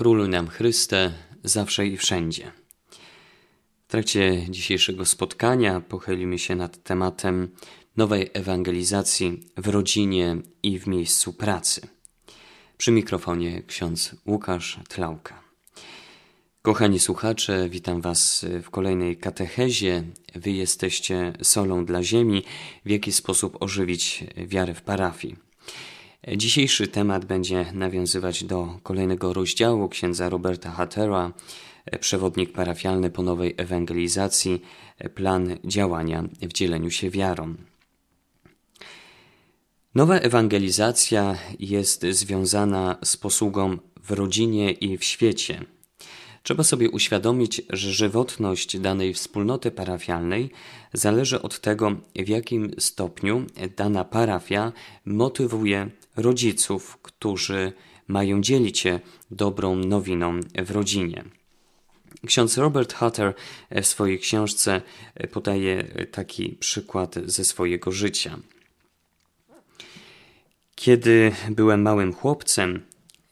Królu nam Chryste, zawsze i wszędzie. W trakcie dzisiejszego spotkania pochylimy się nad tematem nowej ewangelizacji w rodzinie i w miejscu pracy. Przy mikrofonie ksiądz Łukasz Tlauka. Kochani słuchacze, witam Was w kolejnej katechezie. Wy jesteście solą dla ziemi, w jaki sposób ożywić wiarę w parafii. Dzisiejszy temat będzie nawiązywać do kolejnego rozdziału księdza Roberta Hattera, przewodnik parafialny po nowej ewangelizacji, plan działania w dzieleniu się wiarą. Nowa ewangelizacja jest związana z posługą w rodzinie i w świecie. Trzeba sobie uświadomić, że żywotność danej wspólnoty parafialnej zależy od tego, w jakim stopniu dana parafia motywuje rodziców, którzy mają dzielić się dobrą nowiną w rodzinie. Ksiądz Robert Hutter w swojej książce podaje taki przykład ze swojego życia. Kiedy byłem małym chłopcem,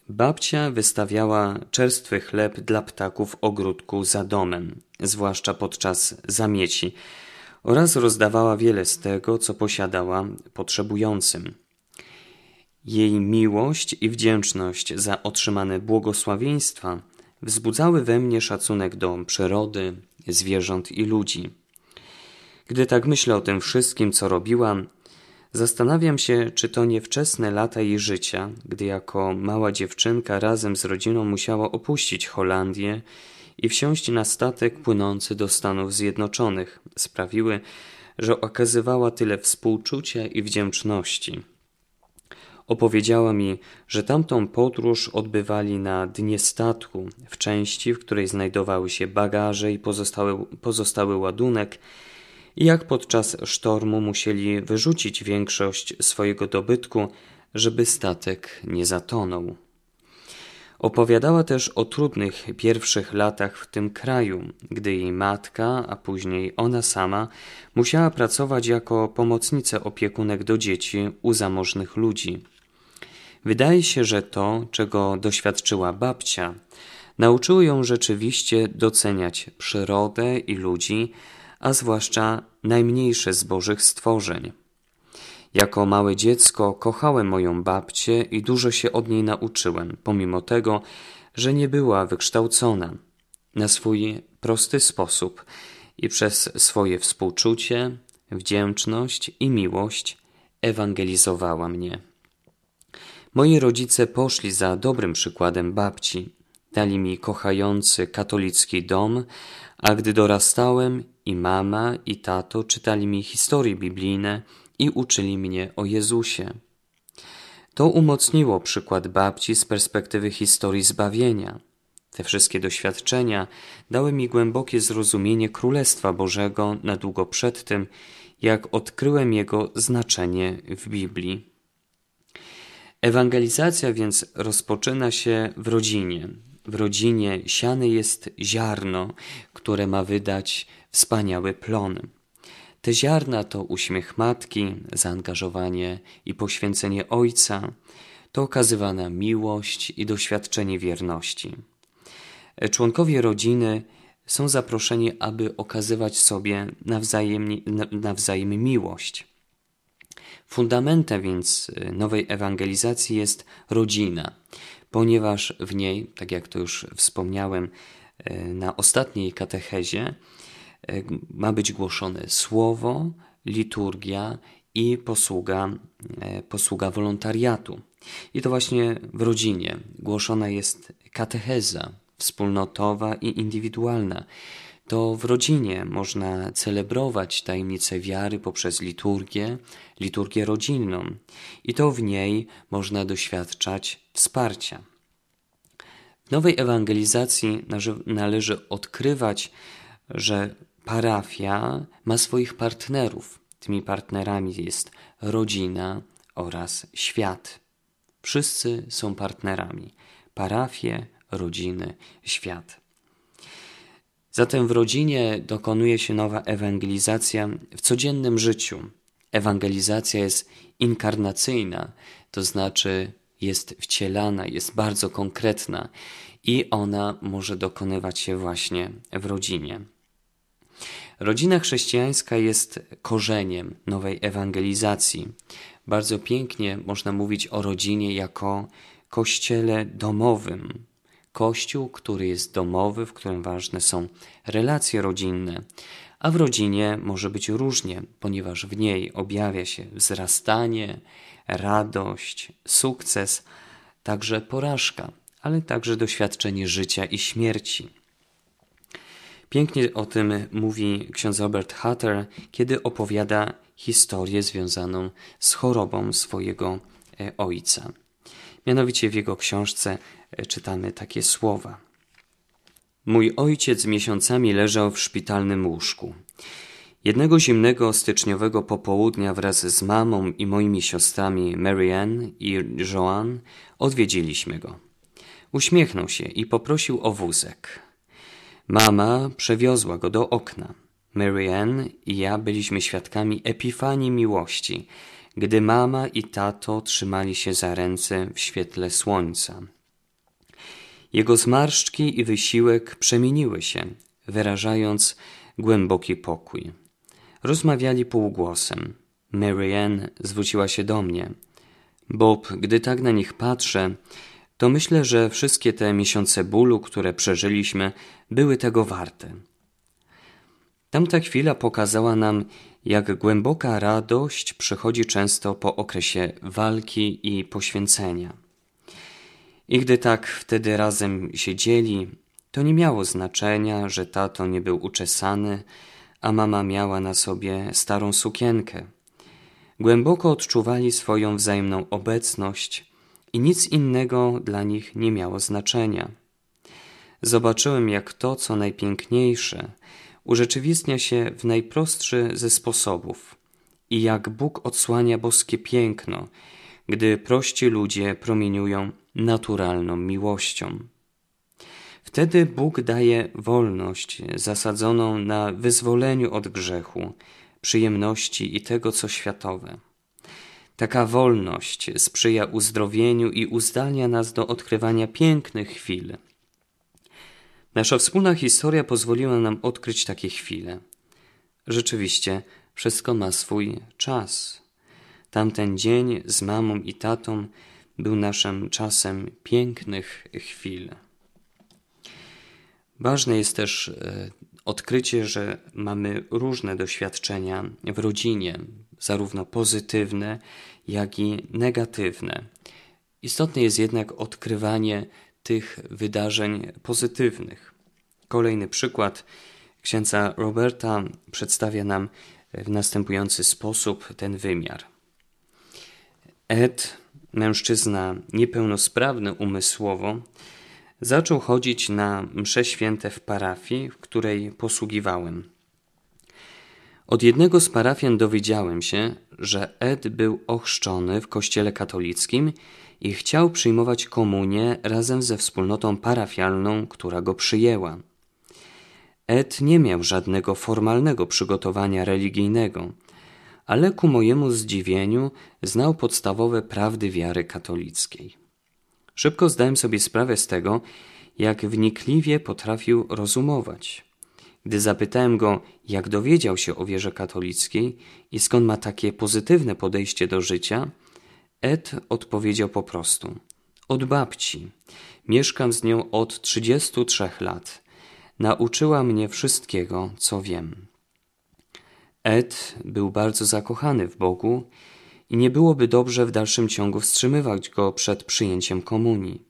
babcia wystawiała czerstwy chleb dla ptaków ogródku za domem, zwłaszcza podczas zamieci, oraz rozdawała wiele z tego, co posiadała potrzebującym. Jej miłość i wdzięczność za otrzymane błogosławieństwa wzbudzały we mnie szacunek do przyrody, zwierząt i ludzi. Gdy tak myślę o tym wszystkim, co robiłam, zastanawiam się, czy to nie wczesne lata jej życia, gdy jako mała dziewczynka razem z rodziną musiała opuścić Holandię i wsiąść na statek płynący do Stanów Zjednoczonych, sprawiły, że okazywała tyle współczucia i wdzięczności. Opowiedziała mi, że tamtą podróż odbywali na dnie statku, w części, w której znajdowały się bagaże i pozostały, pozostały ładunek, i jak podczas sztormu musieli wyrzucić większość swojego dobytku, żeby statek nie zatonął. Opowiadała też o trudnych pierwszych latach w tym kraju, gdy jej matka, a później ona sama, musiała pracować jako pomocnica opiekunek do dzieci u zamożnych ludzi. Wydaje się, że to, czego doświadczyła babcia, nauczyło ją rzeczywiście doceniać przyrodę i ludzi, a zwłaszcza najmniejsze z bożych stworzeń. Jako małe dziecko kochałem moją babcię i dużo się od niej nauczyłem, pomimo tego, że nie była wykształcona. Na swój prosty sposób i przez swoje współczucie, wdzięczność i miłość ewangelizowała mnie. Moi rodzice poszli za dobrym przykładem babci. Dali mi kochający katolicki dom, a gdy dorastałem, i mama, i tato czytali mi historie biblijne i uczyli mnie o Jezusie. To umocniło przykład babci z perspektywy historii zbawienia. Te wszystkie doświadczenia dały mi głębokie zrozumienie Królestwa Bożego na długo przed tym, jak odkryłem jego znaczenie w Biblii. Ewangelizacja więc rozpoczyna się w rodzinie. W rodzinie siane jest ziarno, które ma wydać wspaniały plon. Te ziarna to uśmiech matki, zaangażowanie i poświęcenie ojca, to okazywana miłość i doświadczenie wierności. Członkowie rodziny są zaproszeni, aby okazywać sobie nawzajem, nawzajem miłość. Fundamentem więc y, nowej ewangelizacji jest rodzina, ponieważ w niej, tak jak to już wspomniałem y, na ostatniej katechezie, y, ma być głoszone słowo, liturgia i posługa, posługa wolontariatu. I to właśnie w rodzinie głoszona jest katecheza wspólnotowa i indywidualna to w rodzinie można celebrować tajemnicę wiary poprzez liturgię, liturgię rodzinną, i to w niej można doświadczać wsparcia. W nowej ewangelizacji należy odkrywać, że parafia ma swoich partnerów. Tymi partnerami jest rodzina oraz świat. Wszyscy są partnerami. Parafie, rodziny, świat. Zatem w rodzinie dokonuje się nowa ewangelizacja w codziennym życiu. Ewangelizacja jest inkarnacyjna, to znaczy jest wcielana, jest bardzo konkretna i ona może dokonywać się właśnie w rodzinie. Rodzina chrześcijańska jest korzeniem nowej ewangelizacji. Bardzo pięknie można mówić o rodzinie jako kościele domowym. Kościół, który jest domowy, w którym ważne są relacje rodzinne, a w rodzinie może być różnie, ponieważ w niej objawia się wzrastanie, radość, sukces, także porażka, ale także doświadczenie życia i śmierci. Pięknie o tym mówi ksiądz Robert Hutter, kiedy opowiada historię związaną z chorobą swojego e, ojca. Mianowicie w jego książce czytamy takie słowa. Mój ojciec miesiącami leżał w szpitalnym łóżku. Jednego zimnego styczniowego popołudnia wraz z mamą i moimi siostrami Marianne i Joanne odwiedziliśmy go. Uśmiechnął się i poprosił o wózek. Mama przewiozła go do okna. Marianne i ja byliśmy świadkami epifanii miłości, gdy mama i tato trzymali się za ręce w świetle słońca. Jego zmarszczki i wysiłek przemieniły się, wyrażając głęboki pokój. Rozmawiali półgłosem. Marianne zwróciła się do mnie. Bob, gdy tak na nich patrzę, to myślę, że wszystkie te miesiące bólu, które przeżyliśmy, były tego warte. Tamta chwila pokazała nam, jak głęboka radość przychodzi często po okresie walki i poświęcenia. I gdy tak wtedy razem siedzieli, to nie miało znaczenia, że tato nie był uczesany, a mama miała na sobie starą sukienkę. Głęboko odczuwali swoją wzajemną obecność i nic innego dla nich nie miało znaczenia. Zobaczyłem, jak to, co najpiękniejsze, urzeczywistnia się w najprostszy ze sposobów i jak Bóg odsłania boskie piękno, gdy prości ludzie promieniują naturalną miłością. Wtedy Bóg daje wolność zasadzoną na wyzwoleniu od grzechu, przyjemności i tego, co światowe. Taka wolność sprzyja uzdrowieniu i uzdalnia nas do odkrywania pięknych chwil. Nasza wspólna historia pozwoliła nam odkryć takie chwile. Rzeczywiście, wszystko ma swój czas. Tamten dzień z mamą i tatą był naszym czasem pięknych chwil. Ważne jest też e, odkrycie, że mamy różne doświadczenia w rodzinie, zarówno pozytywne, jak i negatywne. Istotne jest jednak odkrywanie tych wydarzeń pozytywnych. Kolejny przykład księdza Roberta przedstawia nam w następujący sposób ten wymiar. Ed, mężczyzna niepełnosprawny umysłowo, zaczął chodzić na msze święte w parafii, w której posługiwałem. Od jednego z parafian dowiedziałem się, że Ed był ochrzczony w kościele katolickim i chciał przyjmować komunię razem ze wspólnotą parafialną, która go przyjęła. Ed nie miał żadnego formalnego przygotowania religijnego, ale ku mojemu zdziwieniu znał podstawowe prawdy wiary katolickiej. Szybko zdałem sobie sprawę z tego, jak wnikliwie potrafił rozumować. Gdy zapytałem go, jak dowiedział się o wierze katolickiej i skąd ma takie pozytywne podejście do życia, Ed odpowiedział po prostu: Od babci. Mieszkam z nią od 33 lat. Nauczyła mnie wszystkiego, co wiem. Ed był bardzo zakochany w Bogu i nie byłoby dobrze w dalszym ciągu wstrzymywać go przed przyjęciem komunii.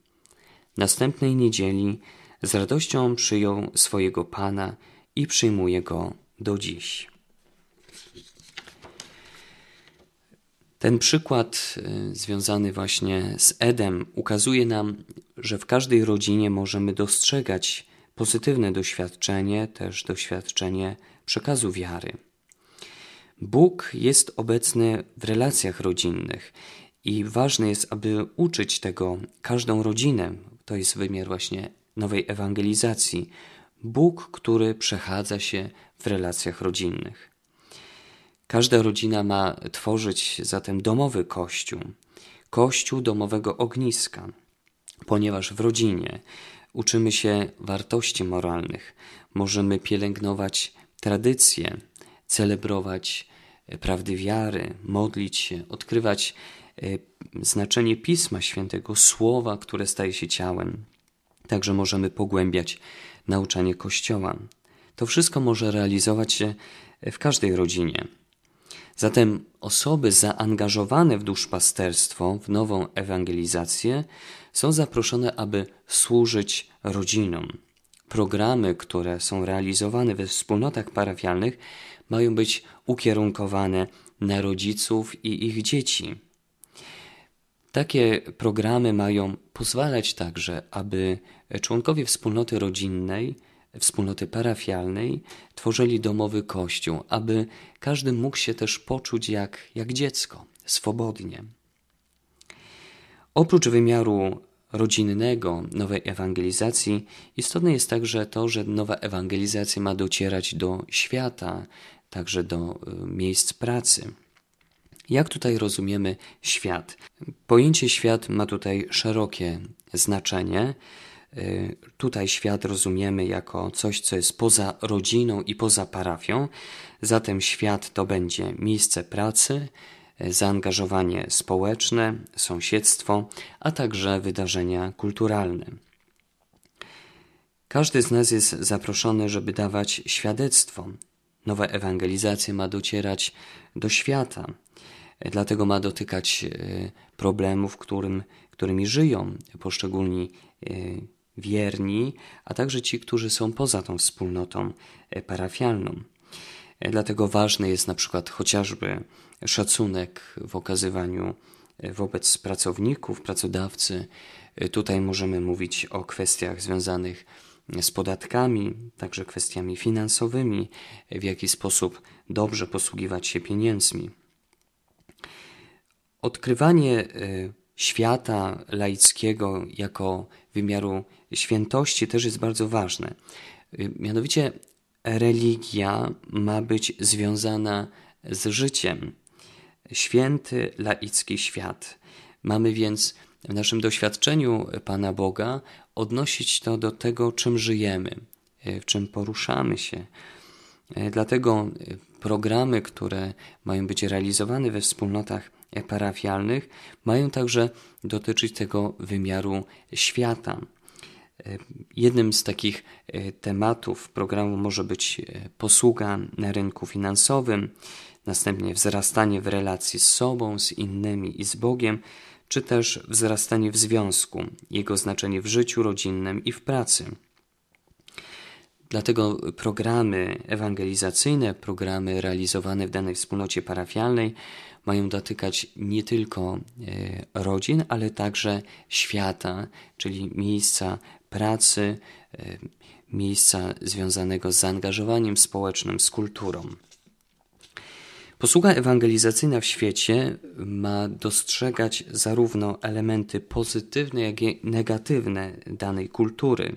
Następnej niedzieli z radością przyjął swojego Pana i przyjmuje go do dziś. Ten przykład y, związany właśnie z Edem ukazuje nam, że w każdej rodzinie możemy dostrzegać pozytywne doświadczenie, też doświadczenie przekazu wiary. Bóg jest obecny w relacjach rodzinnych i ważne jest, aby uczyć tego każdą rodzinę. To jest wymiar właśnie nowej ewangelizacji. Bóg, który przechadza się w relacjach rodzinnych. Każda rodzina ma tworzyć zatem domowy kościół, kościół domowego ogniska, ponieważ w rodzinie uczymy się wartości moralnych, możemy pielęgnować tradycje, celebrować e, prawdy wiary, modlić się, odkrywać e, znaczenie Pisma Świętego, słowa, które staje się ciałem. Także możemy pogłębiać nauczanie Kościoła. To wszystko może realizować się w każdej rodzinie. Zatem osoby zaangażowane w duszpasterstwo, w nową ewangelizację, są zaproszone, aby służyć rodzinom. Programy, które są realizowane we wspólnotach parafialnych, mają być ukierunkowane na rodziców i ich dzieci. Takie programy mają pozwalać także, aby członkowie wspólnoty rodzinnej, wspólnoty parafialnej tworzyli domowy kościół, aby każdy mógł się też poczuć jak, jak dziecko, swobodnie. Oprócz wymiaru rodzinnego nowej ewangelizacji, istotne jest także to, że nowa ewangelizacja ma docierać do świata, także do y, miejsc pracy. Jak tutaj rozumiemy świat? Pojęcie świat ma tutaj szerokie znaczenie. Y, tutaj świat rozumiemy jako coś, co jest poza rodziną i poza parafią. Zatem świat to będzie miejsce pracy, zaangażowanie społeczne, sąsiedztwo, a także wydarzenia kulturalne. Każdy z nas jest zaproszony, żeby dawać świadectwo. Nowa ewangelizacja ma docierać do świata, dlatego ma dotykać e, problemów, którym, którymi żyją poszczególni e, wierni, a także ci, którzy są poza tą wspólnotą e, parafialną. Dlatego ważny jest na przykład chociażby szacunek w okazywaniu wobec pracowników, pracodawcy. Tutaj możemy mówić o kwestiach związanych z podatkami, także kwestiami finansowymi, w jaki sposób dobrze posługiwać się pieniędzmi. Odkrywanie e, świata laickiego jako wymiaru świętości też jest bardzo ważne. Mianowicie religia ma być związana z życiem. Święty, laicki świat. Mamy więc w naszym doświadczeniu Pana Boga odnosić to do tego, czym żyjemy, w czym poruszamy się. Dlatego programy, które mają być realizowane we wspólnotach parafialnych, mają także dotyczyć tego wymiaru świata. Jednym z takich e, tematów programu może być e, posługa na rynku finansowym, następnie wzrastanie w relacji z sobą, z innymi i z Bogiem, czy też wzrastanie w związku, jego znaczenie w życiu rodzinnym i w pracy. Dlatego programy ewangelizacyjne, programy realizowane w danej wspólnocie parafialnej mają dotykać nie tylko e, rodzin, ale także świata, czyli miejsca pracy, e, miejsca związanego z zaangażowaniem społecznym, z kulturą. Posługa ewangelizacyjna w świecie ma dostrzegać zarówno elementy pozytywne, jak i negatywne danej kultury.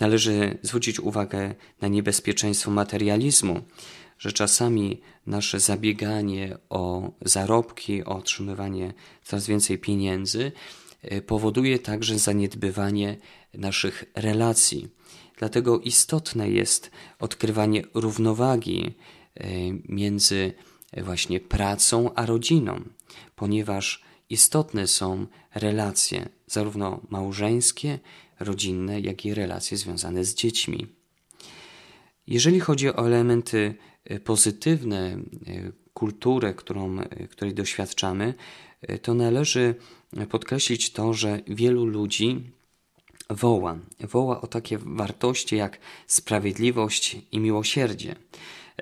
Należy zwrócić uwagę na niebezpieczeństwo materializmu, że czasami nasze zabieganie o zarobki, o otrzymywanie coraz więcej pieniędzy e, powoduje także zaniedbywanie naszych relacji. Dlatego istotne jest odkrywanie równowagi między właśnie pracą a rodziną, ponieważ istotne są relacje, zarówno małżeńskie, rodzinne, jak i relacje związane z dziećmi. Jeżeli chodzi o elementy e, pozytywne, e, kulturę, którą, której doświadczamy, to należy podkreślić to, że wielu ludzi woła. Woła o takie wartości jak sprawiedliwość i miłosierdzie.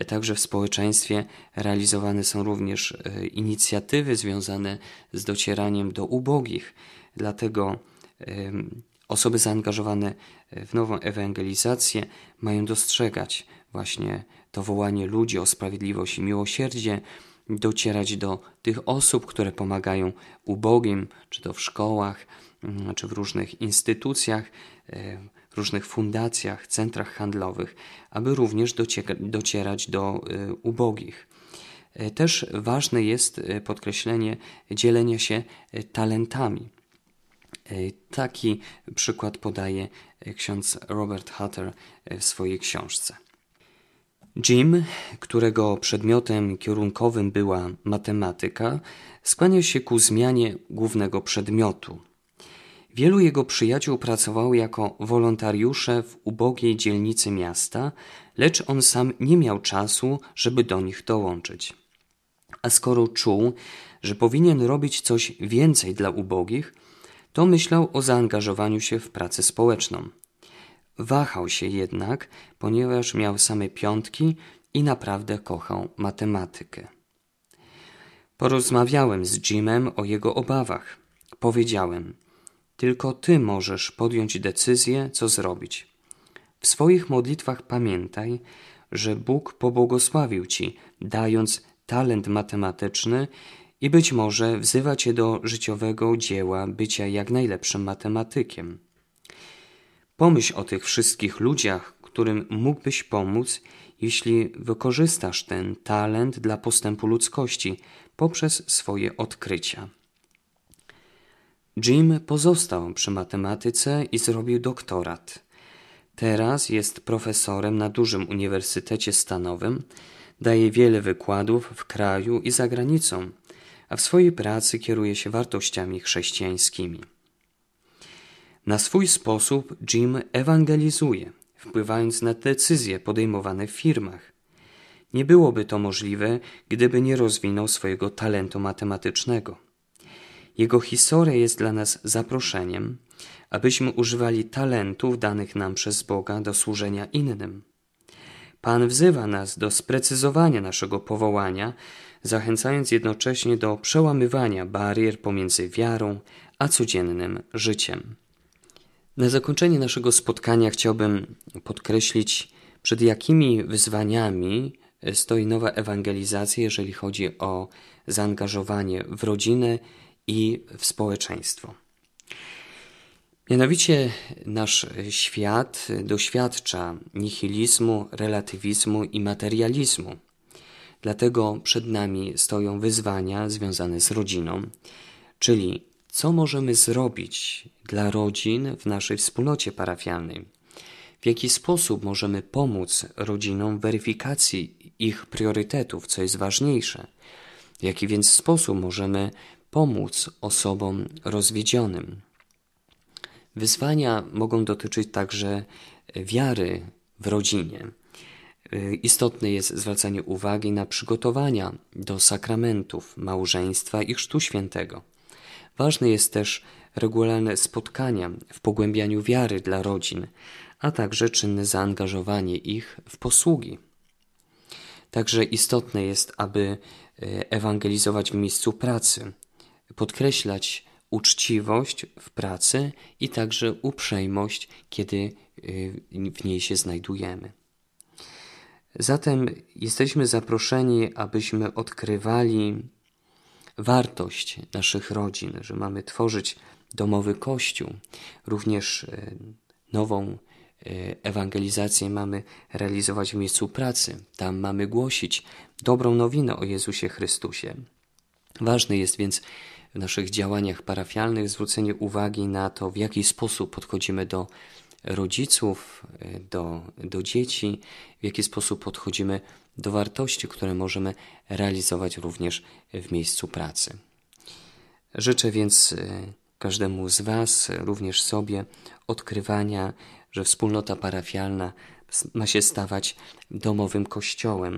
Także w społeczeństwie realizowane są również e, inicjatywy związane z docieraniem do ubogich. Dlatego osoby zaangażowane w nową ewangelizację mają dostrzegać właśnie to wołanie ludzi o sprawiedliwość i miłosierdzie, docierać do tych osób, które pomagają ubogim, czy to w szkołach, mm, czy w różnych instytucjach, e, różnych fundacjach, centrach handlowych, aby również docierać do e, ubogich. Też ważne jest podkreślenie dzielenia się talentami. Taki przykład podaje ksiądz Robert Hutter w swojej książce. Jim, którego przedmiotem kierunkowym była matematyka, skłaniał się ku zmianie głównego przedmiotu. Wielu jego przyjaciół pracowało jako wolontariusze w ubogiej dzielnicy miasta, lecz on sam nie miał czasu, żeby do nich dołączyć. A skoro czuł, że powinien robić coś więcej dla ubogich, to myślał o zaangażowaniu się w pracę społeczną. Wahał się jednak, ponieważ miał same piątki i naprawdę kochał matematykę. Porozmawiałem z Jimem o jego obawach. Powiedziałem: Tylko ty możesz podjąć decyzję, co zrobić. W swoich modlitwach pamiętaj, że Bóg pobłogosławił ci, dając talent matematyczny i być może wzywa cię do życiowego dzieła bycia jak najlepszym matematykiem. Pomyśl o tych wszystkich ludziach, którym mógłbyś pomóc, jeśli wykorzystasz ten talent dla postępu ludzkości poprzez swoje odkrycia. Jim pozostał przy matematyce i zrobił doktorat. Teraz jest profesorem na dużym uniwersytecie stanowym, daje wiele wykładów w kraju i za granicą, a w swojej pracy kieruje się wartościami chrześcijańskimi. Na swój sposób Jim ewangelizuje, wpływając na decyzje podejmowane w firmach. Nie byłoby to możliwe, gdyby nie rozwinął swojego talentu matematycznego. Jego historia jest dla nas zaproszeniem, abyśmy używali talentów danych nam przez Boga do służenia innym. Pan wzywa nas do sprecyzowania naszego powołania, zachęcając jednocześnie do przełamywania barier pomiędzy wiarą a codziennym życiem. Na zakończenie naszego spotkania chciałbym podkreślić, przed jakimi wyzwaniami stoi nowa ewangelizacja, jeżeli chodzi o zaangażowanie w rodzinę i w społeczeństwo. Mianowicie nasz świat doświadcza nihilizmu, relatywizmu i materializmu. Dlatego przed nami stoją wyzwania związane z rodziną, czyli co możemy zrobić dla rodzin w naszej wspólnocie parafialnej? W jaki sposób możemy pomóc rodzinom w weryfikacji ich priorytetów, co jest ważniejsze? W jaki więc sposób możemy pomóc osobom rozwiedzionym? Wyzwania mogą dotyczyć także wiary w rodzinie. Istotne jest zwracanie uwagi na przygotowania do sakramentów małżeństwa i chrztu świętego. Ważne jest też regularne spotkania w pogłębianiu wiary dla rodzin, a także czynne zaangażowanie ich w posługi. Także istotne jest, aby e, ewangelizować w miejscu pracy, podkreślać uczciwość w pracy i także uprzejmość, kiedy e, w niej się znajdujemy. Zatem jesteśmy zaproszeni, abyśmy odkrywali wartość naszych rodzin, że mamy tworzyć domowy kościół. Również e, nową e, ewangelizację mamy realizować w miejscu pracy. Tam mamy głosić dobrą nowinę o Jezusie Chrystusie. Ważne jest więc w naszych działaniach parafialnych zwrócenie uwagi na to, w jaki sposób podchodzimy do rodziców, e, do, do dzieci, w jaki sposób podchodzimy do wartości, które możemy realizować również w miejscu pracy. Życzę więc e, każdemu z Was, również sobie, odkrywania, że wspólnota parafialna ma się stawać domowym kościołem,